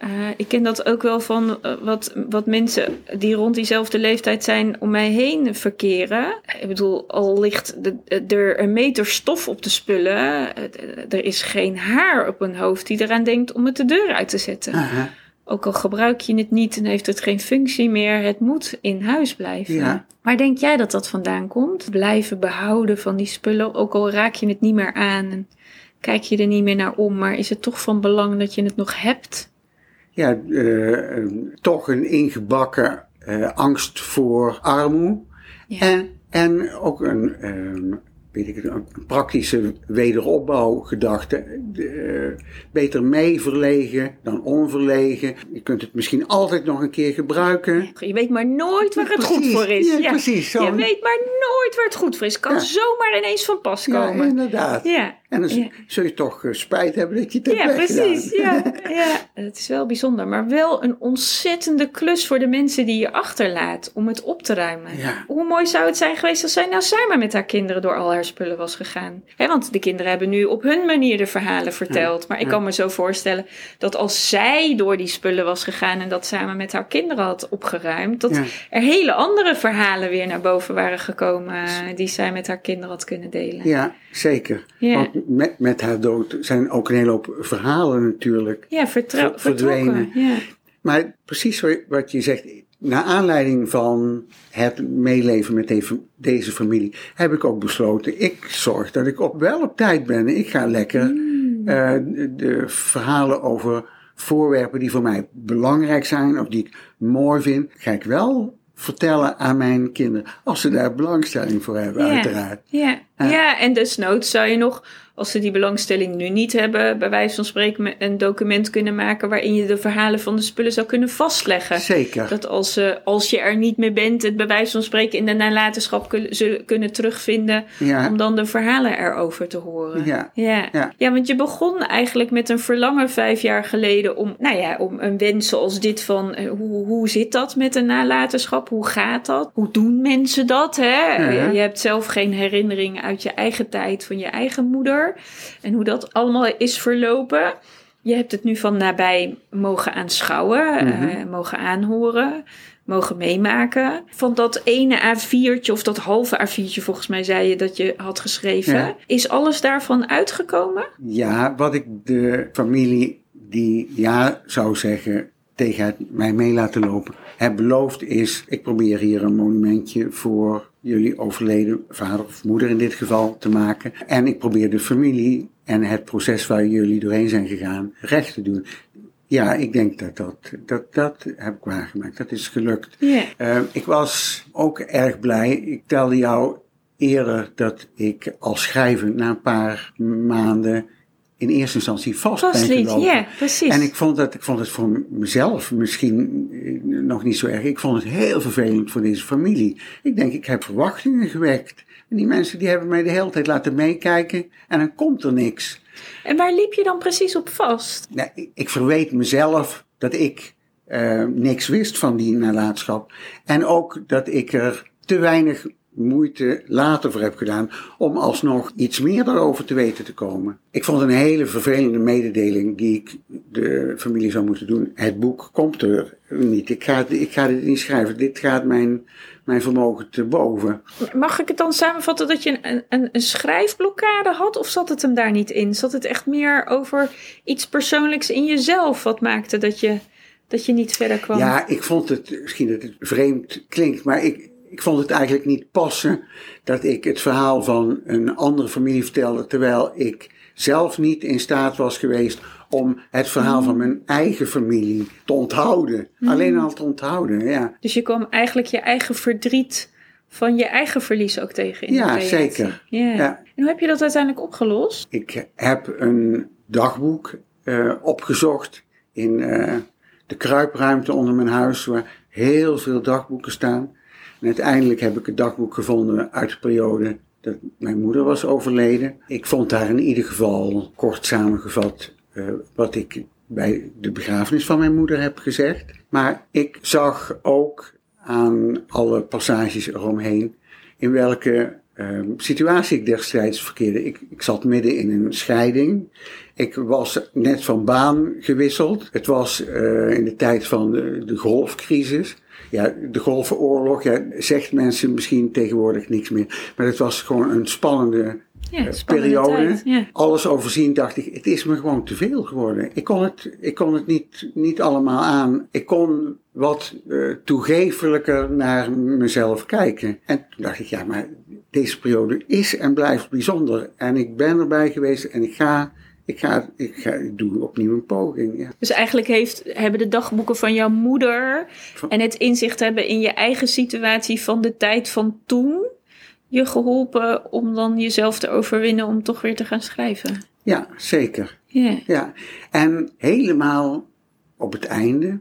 Eh, ik ken dat ook wel van eh, wat, wat mensen die rond diezelfde leeftijd zijn om mij heen verkeren. Ik bedoel, al ligt de, er een meter stof op de spullen, eh, er is geen haar op een hoofd die eraan denkt om het de deur uit te zetten. Aha. Ook al gebruik je het niet en heeft het geen functie meer, het moet in huis blijven. Ja. Waar denk jij dat dat vandaan komt? Blijven behouden van die spullen, ook al raak je het niet meer aan en kijk je er niet meer naar om, maar is het toch van belang dat je het nog hebt? Ja, eh, eh, toch een ingebakken eh, angst voor armoede. Ja. En, en ook een, ehm, weet ik, een praktische wederopbouwgedachte. De, eh, beter mee verlegen dan onverlegen. Je kunt het misschien altijd nog een keer gebruiken. Je weet maar nooit waar het Precies. goed voor is. Ja, precies. Zo. Je weet maar nooit waar het goed voor is. Kan Ja. zomaar ineens van pas Ja, komen. inderdaad. Ja. En dan Ja. zul je toch eh, spijt hebben dat je het hebt Ja, precies. Ja, ja, het is wel bijzonder. Maar wel een ontzettende klus voor de mensen die je achterlaat om het op te ruimen. Ja. Hoe mooi zou het zijn geweest als zij nou samen met haar kinderen door al haar spullen was gegaan? Want de kinderen hebben nu op hun manier de verhalen verteld. Maar ik kan me zo voorstellen dat als zij door die spullen was gegaan en dat samen met haar kinderen had opgeruimd, dat er hele andere verhalen weer naar boven waren gekomen eh, die zij met haar kinderen had kunnen delen. Ja, zeker. Ja. Want met, met haar dood zijn ook een hele hoop verhalen natuurlijk. Ja, vertrouw- verdwenen. Ja. Maar precies wat- je zegt, naar aanleiding van het meeleven met deze, familie, heb ik ook besloten, ik zorg dat ik op, wel op tijd ben. Ik ga lekker Mm. eh, de verhalen over voorwerpen die voor mij belangrijk zijn of die ik mooi vind, ga ik wel vertellen aan mijn kinderen. Als ze daar belangstelling voor hebben, uiteraard. Ja, Ja. ja, en desnoods zou je nog, als ze die belangstelling nu niet hebben, bij wijze van spreken een document kunnen maken waarin je de verhalen van de spullen zou kunnen vastleggen. Zeker. Dat als, ze, als je er niet meer bent, het bij wijze van spreken in de nalatenschap kun- zullen kunnen terugvinden. Ja. Om dan de verhalen erover te horen. Ja. Ja. Ja. ja, want je begon eigenlijk met een verlangen vijf jaar geleden om, nou ja, om een wens zoals dit van eh, hoe, hoe zit dat met een nalatenschap? Hoe gaat dat? Hoe doen mensen dat? Hè? Ja. Je hebt zelf geen herinneringen uit je eigen tijd van je eigen moeder en hoe dat allemaal is verlopen. Je hebt het nu van nabij mogen aanschouwen, Mhm. eh, mogen aanhoren, mogen meemaken. Van dat ene A4'tje of dat halve A4'tje volgens mij zei je dat je had geschreven. Ja. Is alles daarvan uitgekomen? Ja, wat ik de familie die ja zou zeggen tegen mij mee laten lopen, heb beloofd is, ik probeer hier een monumentje voor jullie overleden vader of moeder in dit geval te maken. En ik probeer de familie en het proces waar jullie doorheen zijn gegaan recht te doen. Ja, ik denk dat dat, dat, dat heb ik waargemaakt. Dat is gelukt. Ja. Eh, ik was ook erg blij. Ik telde jou eerder dat ik als schrijver na een paar maanden in eerste instantie vast, ben Vastlied, gelopen. ja, precies. En ik vond, dat, ik vond het voor mezelf misschien eh, nog niet zo erg. Ik vond het heel vervelend voor deze familie. Ik denk, ik heb verwachtingen gewekt. En die mensen die hebben mij de hele tijd laten meekijken. En dan komt er niks. En waar liep je dan precies op vast? Nou, ik, ik verweet mezelf dat ik eh, niks wist van die nalatenschap. En ook dat ik er te weinig moeite later voor heb gedaan om alsnog iets meer daarover te weten te komen. Ik vond een hele vervelende mededeling die ik de familie zou moeten doen. Het boek komt er niet. Ik ga, ik ga dit niet schrijven. Dit gaat mijn, mijn vermogen te boven. Mag ik het dan samenvatten dat je een, een, een schrijfblokkade had? Of zat het hem daar niet in? Zat het echt meer over iets persoonlijks in jezelf wat maakte dat je, dat je niet verder kwam? Ja, ik vond het, misschien dat het vreemd klinkt, maar ik, ik vond het eigenlijk niet passen dat ik het verhaal van een andere familie vertelde, terwijl ik zelf niet in staat was geweest om het verhaal van mijn eigen familie te onthouden. Alleen al te onthouden, ja. Dus je kwam eigenlijk je eigen verdriet van je eigen verlies ook tegen in Ja, de zeker. Ja. Ja. En hoe heb je dat uiteindelijk opgelost? Ik heb een dagboek eh, opgezocht in eh, de kruipruimte onder mijn huis, waar heel veel dagboeken staan. Uiteindelijk heb ik het dagboek gevonden uit de periode dat mijn moeder was overleden. Ik vond daar in ieder geval, kort samengevat, eh, wat ik bij de begrafenis van mijn moeder heb gezegd. Maar ik zag ook aan alle passages eromheen in welke uh, situatie ik destijds verkeerde. Ik, ik zat midden in een scheiding. Ik was net van baan gewisseld. Het was uh, in de tijd van de, de golfcrisis. Ja, de golfenoorlog, ja, zegt mensen misschien tegenwoordig niks meer. Maar het was gewoon een spannende Ja, eh, periode. ja. Alles overzien dacht ik, het is me gewoon te veel geworden. Ik kon het, ik kon het niet, niet allemaal aan. Ik kon wat toegefelijker naar mezelf kijken. En toen dacht ik, ja, maar deze periode is en blijft bijzonder. En ik ben erbij geweest en ik ga, ik ga, ik ga, ik doe opnieuw een poging. Ja. Dus eigenlijk heeft, hebben de dagboeken van jouw moeder Van- en het inzicht hebben in je eigen situatie van de tijd van toen je geholpen om dan jezelf te overwinnen om toch weer te gaan schrijven. ja, zeker. Ja. Ja, en helemaal op het einde,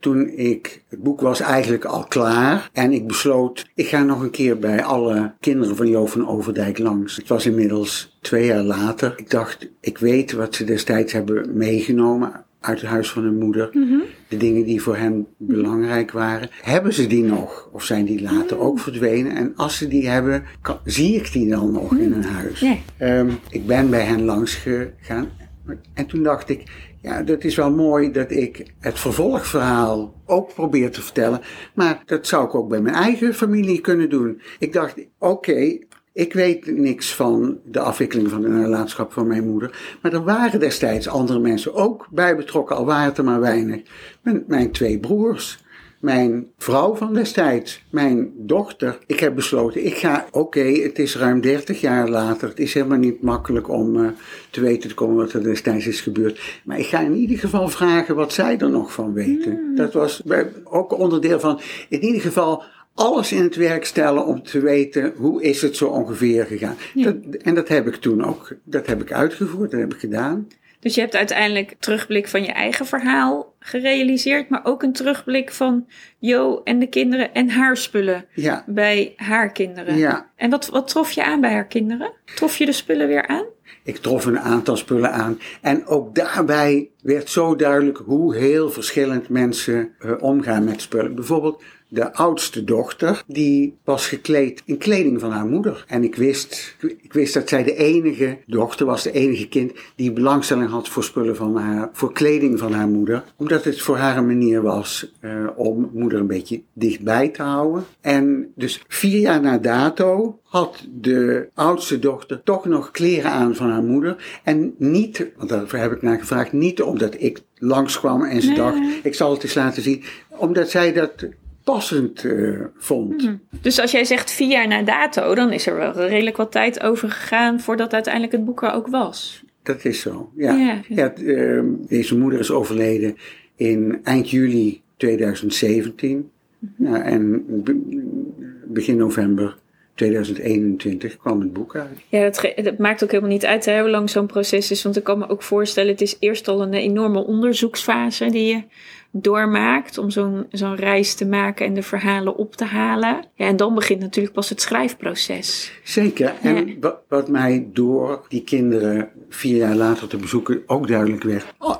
toen ik, het boek was eigenlijk al klaar en ik besloot, ik ga nog een keer bij alle kinderen van Jo van Overdijk langs. Het was inmiddels twee jaar later. Ik dacht, ik weet wat ze destijds hebben meegenomen uit het huis van hun moeder. De dingen die voor hen belangrijk waren. Hebben ze die nog? Of zijn die later ook verdwenen? En als ze die hebben, kan- zie ik die dan nog in hun huis? Ehm, ik ben bij hen langs gegaan. En toen dacht ik, ja, dat is wel mooi dat ik het vervolgverhaal ook probeer te vertellen. Maar dat zou ik ook bij mijn eigen familie kunnen doen. Ik dacht, oké, ik weet niks van de afwikkeling van de nalatenschap van mijn moeder. Maar er waren destijds andere mensen ook bij betrokken, al waren het er maar weinig. Mijn, mijn twee broers. Mijn vrouw van destijds, mijn dochter. Ik heb besloten, ik ga, oké, het is ruim 30 jaar later. Het is helemaal niet makkelijk om eh, te weten te komen wat er destijds is gebeurd. Maar ik ga in ieder geval vragen wat zij er nog van weten. Dat was bij- ook onderdeel van, in ieder geval alles in het werk stellen om te weten hoe is het zo ongeveer gegaan. Dat, en dat heb ik toen ook, dat heb ik uitgevoerd, dat heb ik gedaan. Dus je hebt uiteindelijk terugblik van je eigen verhaal gerealiseerd, maar ook een terugblik van Jo en de kinderen en haar spullen Ja, bij haar kinderen. Ja. En wat, wat trof je aan bij haar kinderen? Trof je de spullen weer aan? Ik trof een aantal spullen aan. En ook daarbij werd zo duidelijk hoe heel verschillend mensen eh, omgaan met spullen. Bijvoorbeeld de oudste dochter, die was gekleed in kleding van haar moeder. En ik wist, ik wist dat zij de enige dochter was, de enige kind, die belangstelling had voor spullen van haar, voor kleding van haar moeder. Omdat het voor haar een manier was eh, om moeder een beetje dichtbij te houden. En dus vier jaar na dato had de oudste dochter toch nog kleren aan van haar moeder. En niet, want daar heb ik naar gevraagd, niet omdat ik langskwam en ze Nee. dacht, ik zal het eens laten zien. Omdat zij dat passend eh, vond. Dus als jij zegt vier jaar na dato, dan is er wel redelijk wat tijd over gegaan voordat uiteindelijk het boek er ook was. Dat is zo, ja. Ja. ehm, deze moeder is overleden in eind juli 2017. Ja, en be- begin november 2021 kwam het boek uit. Ja, dat, maakt ook helemaal niet uit hè, hoe lang zo'n proces is. Want ik kan me ook voorstellen, het is eerst al een enorme onderzoeksfase die je doormaakt om zo'n zo'n reis te maken en de verhalen op te halen. Ja, en dan begint natuurlijk pas het schrijfproces. Zeker. En Ja. wat mij door die kinderen vier jaar later te bezoeken ook duidelijk werd. oh,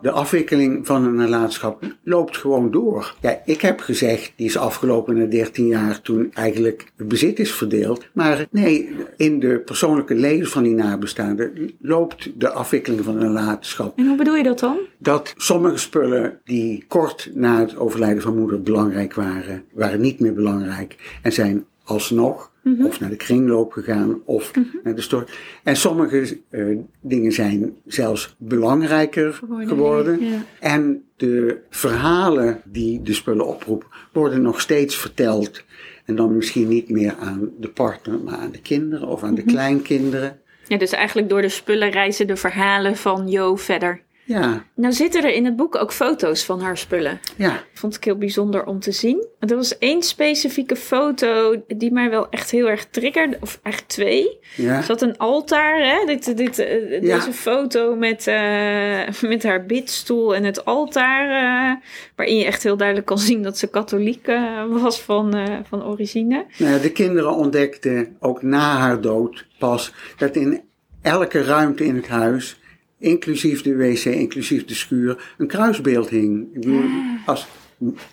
de afwikkeling van een nalatenschap loopt gewoon door. Ja, ik heb gezegd, die is afgelopen na 13 jaar toen eigenlijk het bezit is verdeeld. Maar nee, in de persoonlijke leven van die nabestaanden loopt de afwikkeling van een nalatenschap. En hoe bedoel je dat dan? Dat sommige spullen die kort na het overlijden van moeder belangrijk waren, waren niet meer belangrijk en zijn alsnog of naar de kringloop gegaan of naar de stort. En sommige eh, dingen zijn zelfs belangrijker Geworden, geworden. ja. En de verhalen die de spullen oproepen worden nog steeds verteld. En dan misschien niet meer aan de partner, maar aan de kinderen of aan de kleinkinderen. Ja, dus eigenlijk door de spullen reizen de verhalen van Jo verder. Ja, Nou zitten er in het boek ook foto's van haar spullen. ja, Vond ik heel bijzonder om te zien. Er was één specifieke foto die mij wel echt heel erg triggerde. Of eigenlijk twee. ja. Er zat een altaar, hè? Dit, dit, Ja. deze foto met, eh, met haar bidstoel en het altaar. eh, waarin je echt heel duidelijk kan zien dat ze katholiek was van, van origine. Nou de kinderen ontdekten ook na haar dood pas dat in elke ruimte in het huis inclusief de wc, inclusief de schuur, een kruisbeeld hing. Ik bedoel, als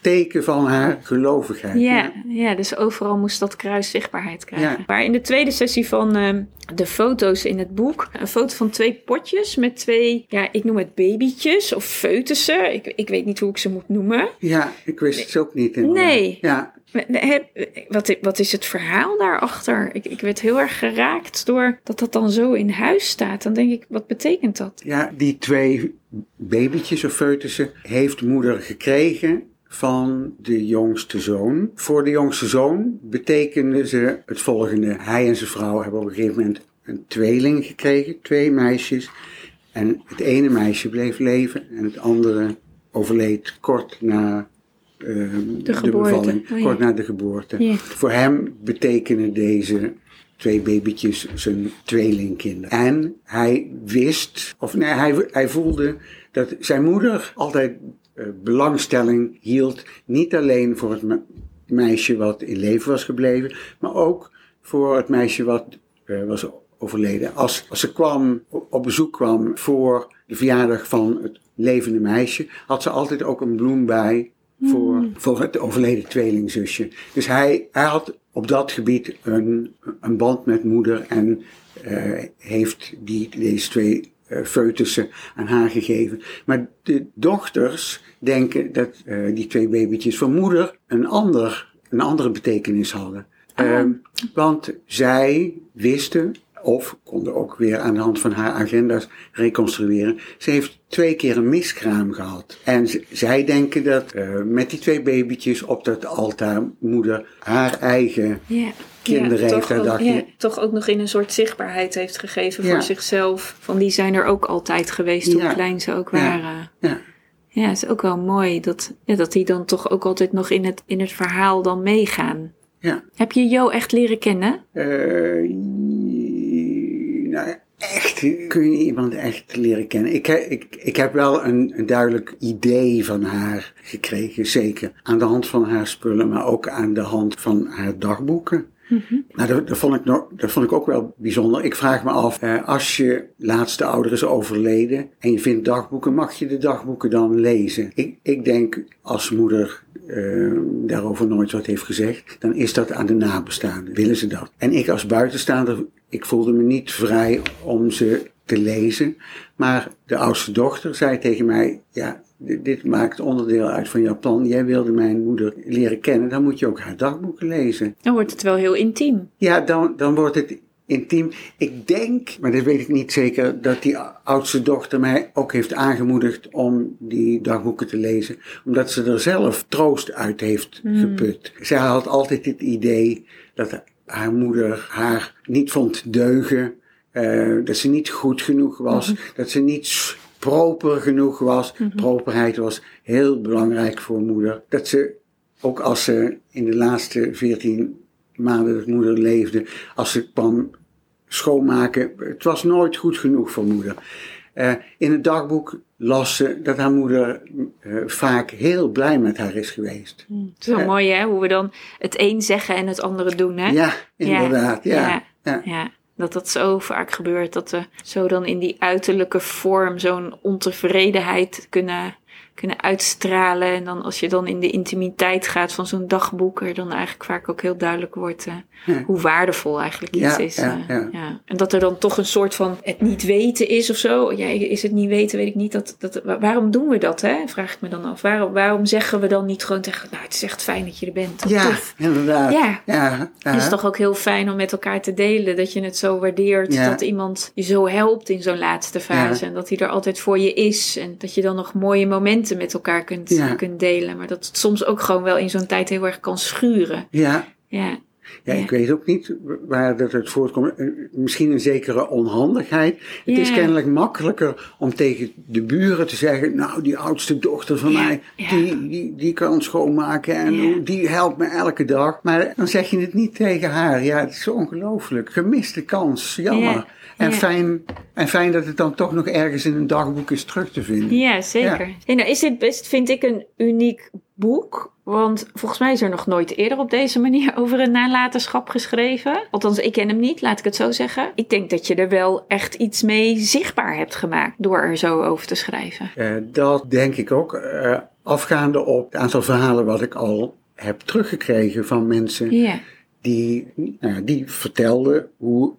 teken van haar gelovigheid. Ja, ja, dus overal moest dat kruis zichtbaarheid krijgen. Ja. Maar in de tweede sessie van ehm, de foto's in het boek, een foto van twee potjes met twee, ja, ik noem het babytjes of foetussen. Ik, ik weet niet hoe ik ze moet noemen. Ja, ik wist het ook niet. Nee. Ja, Wat, wat is het verhaal daarachter? Ik, ik werd heel erg geraakt door dat dat dan zo in huis staat. Dan denk ik, wat betekent dat? ja, die twee babytjes of foetussen heeft moeder gekregen van de jongste zoon. Voor de jongste zoon betekende ze het volgende. Hij en zijn vrouw hebben op een gegeven moment een tweeling gekregen, twee meisjes. En het ene meisje bleef leven en het andere overleed kort na ehm, de, geboorte. bevalling, Oh, ja. kort na de geboorte. Ja. Voor hem betekenen deze twee babytjes zijn tweelingkinderen. En hij wist, of nee, hij, hij voelde dat zijn moeder altijd eh, belangstelling hield. Niet alleen voor het me- meisje wat in leven was gebleven, maar ook voor het meisje wat eh, was overleden. Als, als ze kwam, op bezoek kwam voor de verjaardag van het levende meisje, had ze altijd ook een bloem bij voor, voor het overleden tweelingzusje. Dus hij, hij had op dat gebied een, een band met moeder en eh, heeft die, deze twee eh foetussen aan haar gegeven. Maar de dochters denken dat eh, die twee babytjes van moeder een, ander, een andere betekenis hadden. Ehm, want zij wisten, of konden ook weer aan de hand van haar agenda's reconstrueren. Ze heeft twee keer een miskraam gehad. En zij denken dat eh, met die twee babytjes op dat altaar moeder haar eigen Ja. kinderen heeft. ook, ja, toch ook nog in een soort zichtbaarheid heeft gegeven Ja. voor zichzelf. Van die zijn er ook altijd geweest, hoe klein ze ook waren. ja, Ja, het is ook wel mooi dat, ja, dat die dan toch ook altijd nog in het, in het verhaal dan meegaan. ja. Heb je Jo echt leren kennen? Eh, nou, echt kun je iemand echt leren kennen. Ik, ik, ik heb wel een, een duidelijk idee van haar gekregen, zeker. Aan de hand van haar spullen, maar ook aan de hand van haar dagboeken. Nou, dat, dat, vond ik nog, dat vond ik ook wel bijzonder. Ik vraag me af, eh, als je laatste ouder is overleden en je vindt dagboeken, mag je de dagboeken dan lezen? Ik, ik denk, als moeder eh, daarover nooit wat heeft gezegd, dan is dat aan de nabestaanden. Willen ze dat? En ik als buitenstaander, ik voelde me niet vrij om ze te lezen. Maar de oudste dochter zei tegen mij, ja, dit, maakt onderdeel uit van jouw plan. Jij wilde mijn moeder leren kennen, dan moet je ook haar dagboeken lezen. Dan wordt het wel heel intiem. Ja, dan, dan wordt het intiem. Ik denk, maar dat weet ik niet zeker, dat die oudste dochter mij ook heeft aangemoedigd om die dagboeken te lezen. Omdat ze er zelf troost uit heeft geput. Zij had altijd het idee dat haar moeder haar niet vond deugen. eh, dat ze niet goed genoeg was. Dat ze niet proper genoeg was. Properheid was heel belangrijk voor moeder. Dat ze ook als ze in de laatste 14 maanden dat moeder leefde, als ze kwam schoonmaken, het was nooit goed genoeg voor moeder. Eh, in het dagboek las ze dat haar moeder eh, vaak heel blij met haar is geweest. Het is wel mooi hè, hoe we dan het een zeggen en het andere doen hè? Ja, inderdaad. Ja, ja. ja. Ja, dat dat zo vaak gebeurt. Dat we zo dan in die uiterlijke vorm zo'n ontevredenheid kunnen, kunnen uitstralen. En dan als je dan in de intimiteit gaat van zo'n dagboek, er dan eigenlijk vaak ook heel duidelijk wordt eh, Ja. hoe waardevol eigenlijk iets Ja, is. ja, eh, ja. En dat er dan toch een soort van het niet weten is of zo. Ja, is het niet weten, weet ik niet. Dat, dat, wa- waarom doen we dat, hè? Vraag ik me dan af. Waarom, waarom zeggen we dan niet gewoon tegen, nou, het is echt fijn dat je er bent. Ja, tof. inderdaad. Ja. ja. Het is toch ook heel fijn om met elkaar te delen. Dat je het zo waardeert. Dat iemand je zo helpt in zo'n laatste fase. En dat hij er altijd voor je is. En dat je dan nog mooie momenten met elkaar kunt, Ja. kunt delen. Maar dat het soms ook gewoon wel in zo'n tijd heel erg kan schuren. ja. Ja. Ja, ik weet ook niet waar dat uit voortkomt. Eh, Misschien een zekere onhandigheid. Het is kennelijk makkelijker om tegen de buren te zeggen: Nou, die oudste dochter van mij, die, die, die kan schoonmaken en die helpt me elke dag. Maar dan zeg je het niet tegen haar. Ja, het is ongelooflijk. Gemiste kans, jammer. Ja, En. Fijn, en fijn dat het dan toch nog ergens in een dagboek is terug te vinden. Ja, zeker. Nou is dit best, vind ik, een uniek boek. Want volgens mij is er nog nooit eerder op deze manier over een nalatenschap geschreven. Althans, ik ken hem niet, laat ik het zo zeggen. Ik denk dat je er wel echt iets mee zichtbaar hebt gemaakt door er zo over te schrijven. Uh, dat denk ik ook. Uh, afgaande op het aantal verhalen wat ik al heb teruggekregen van mensen die, nou, die vertelden hoe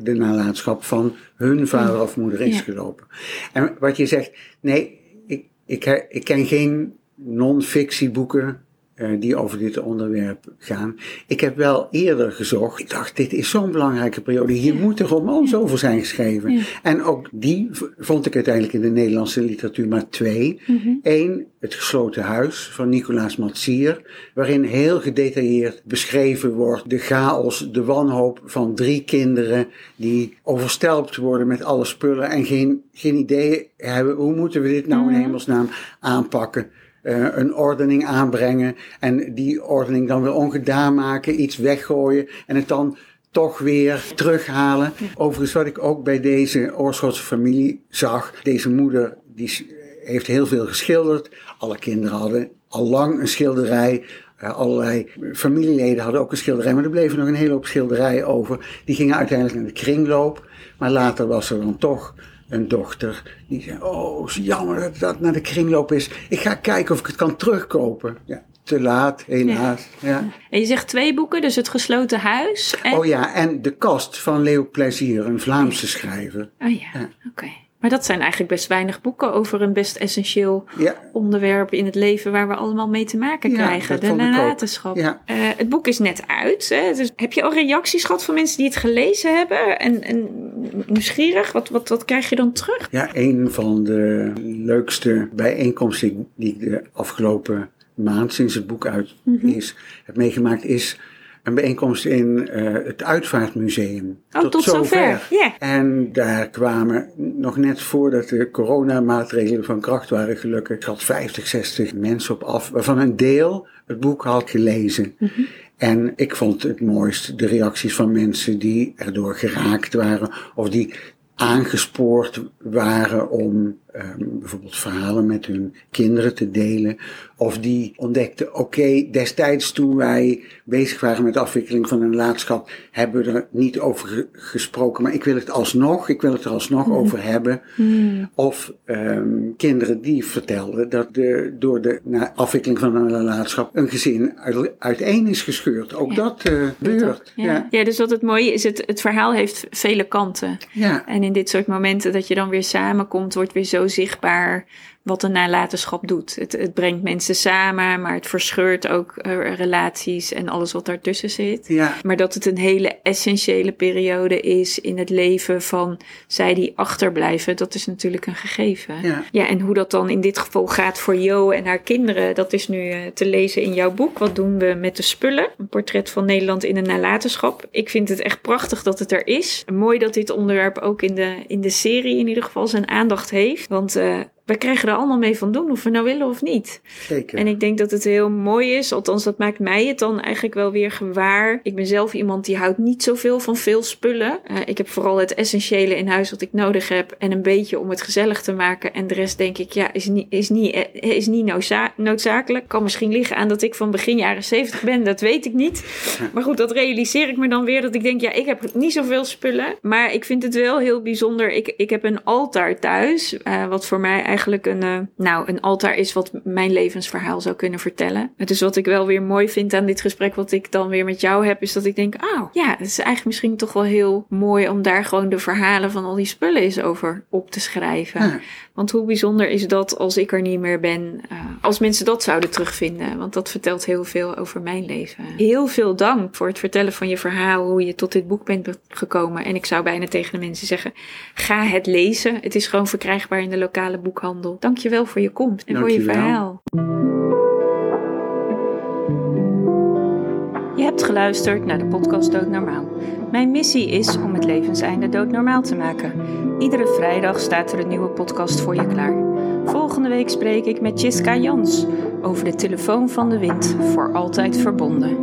de nalatenschap van hun vader of moeder is gelopen. En wat je zegt, nee, ik, ik, ik ken geen non-fictieboeken eh, die over dit onderwerp gaan. Ik heb wel eerder gezocht. Ik dacht, dit is zo'n belangrijke periode. Hier moeten romans over zijn geschreven. Ja. En ook die vond ik uiteindelijk in de Nederlandse literatuur maar twee. Mhm. Eén, Het gesloten huis van Nicolaas Matsier, waarin heel gedetailleerd beschreven wordt de chaos, de wanhoop van drie kinderen die overstelpt worden met alle spullen en geen, geen idee hebben hoe moeten we dit nou in Mhm. hemelsnaam aanpakken. Eh, een ordening aanbrengen en die ordening dan weer ongedaan maken, iets weggooien en het dan toch weer terughalen. Overigens wat ik ook bij deze Oorschotse familie zag, deze moeder die heeft heel veel geschilderd. Alle kinderen hadden al lang een schilderij. Eh, allerlei familieleden hadden ook een schilderij, maar er bleven nog een hele hoop schilderijen over. Die gingen uiteindelijk naar de kringloop, maar later was er dan toch een dochter die zei: Oh, is jammer dat dat naar de kringloop is. Ik ga kijken of ik het kan terugkopen. Ja, te laat, helaas. Ja. En je zegt twee boeken, dus Het Gesloten Huis. En... Oh ja, en De Kast van Leo Plezier, een Vlaamse schrijver. Oh ja, Ja. oké. Maar dat zijn eigenlijk best weinig boeken over een best essentieel Ja, onderwerp in het leven waar we allemaal mee te maken krijgen. De nalatenschap. Eh, het boek is net uit. Hè? Dus heb je al reacties gehad van mensen die het gelezen hebben? En, en nieuwsgierig, wat, wat, wat krijg je dan terug? Ja, een van de leukste bijeenkomsten die ik de afgelopen maand, sinds het boek uit Mhm. is, heb meegemaakt, is een bijeenkomst in eh, het Uitvaartmuseum. Oh, tot, zover. Ja. En daar kwamen nog net voordat de coronamaatregelen van kracht waren gelukkig, ik had 50, 60 mensen op af, waarvan een deel het boek had gelezen. Mhm. En ik vond het mooist de reacties van mensen die erdoor geraakt waren of die aangespoord waren om ehm, bijvoorbeeld verhalen met hun kinderen te delen. Of die ontdekten, oké, destijds toen wij bezig waren met de afwikkeling van een nalatenschap, hebben we er niet over ge- gesproken, maar ik wil het alsnog, ik wil het er alsnog over hebben. Of ehm, kinderen die vertelden dat de, door de na afwikkeling van een nalatenschap een gezin uit, uiteen is gescheurd. Ook dat eh gebeurt. Ja. Ja. Ja. dus wat het mooie is, het, het verhaal heeft vele kanten. Ja. En in dit soort momenten dat je dan weer samenkomt, wordt weer zo zichtbaar wat een nalatenschap doet. Het, het brengt mensen samen, maar het verscheurt ook eh, relaties en alles wat daartussen zit. Ja. Maar dat het een hele essentiële periode is in het leven van zij die achterblijven, dat is natuurlijk een gegeven. Ja. en hoe dat dan in dit geval gaat voor Jo en haar kinderen, dat is nu eh, te lezen in jouw boek. Wat doen we met de spullen? Een portret van Nederland in een nalatenschap. Ik vind het echt prachtig dat het er is. Mooi dat dit onderwerp ook in de, in de serie in ieder geval zijn aandacht heeft. Want eh wij krijgen er allemaal mee van doen, of we nou willen of niet. Zeker. En ik denk dat het heel mooi is, althans dat maakt mij het dan eigenlijk wel weer gewaar. Ik ben zelf iemand die houdt niet zoveel van veel spullen. Eh, ik heb vooral het essentiële in huis wat ik nodig heb en een beetje om het gezellig te maken. En de rest denk ik, ja, is niet, is niet, eh, is niet noodza- noodzakelijk. Kan misschien liggen aan dat ik van begin jaren 70 ben, dat weet ik niet. Maar goed, dat realiseer ik me dan weer dat ik denk, ja, ik heb niet zoveel spullen. Maar ik vind het wel heel bijzonder. Ik, ik heb een altaar thuis, eh, wat voor mij eigenlijk een, eh, nou, een altaar is wat mijn levensverhaal zou kunnen vertellen. Dus wat ik wel weer mooi vind aan dit gesprek, wat ik dan weer met jou heb, is dat ik denk, oh ja, het is eigenlijk misschien toch wel heel mooi om daar gewoon de verhalen van al die spullen eens over op te schrijven. Want hoe bijzonder is dat als ik er niet meer ben, eh, als mensen dat zouden terugvinden? Want dat vertelt heel veel over mijn leven. Heel veel dank voor het vertellen van je verhaal, hoe je tot dit boek bent gekomen. En ik zou bijna tegen de mensen zeggen, ga het lezen. Het is gewoon verkrijgbaar in de lokale boekhandel. Dank je wel voor je komst en voor je verhaal. Geluisterd naar de podcast Dood Normaal. Mijn missie is om het levenseinde doodnormaal te maken. Iedere vrijdag staat er een nieuwe podcast voor je klaar. Volgende week spreek ik met Jiska Jans over de telefoon van de wind voor altijd verbonden.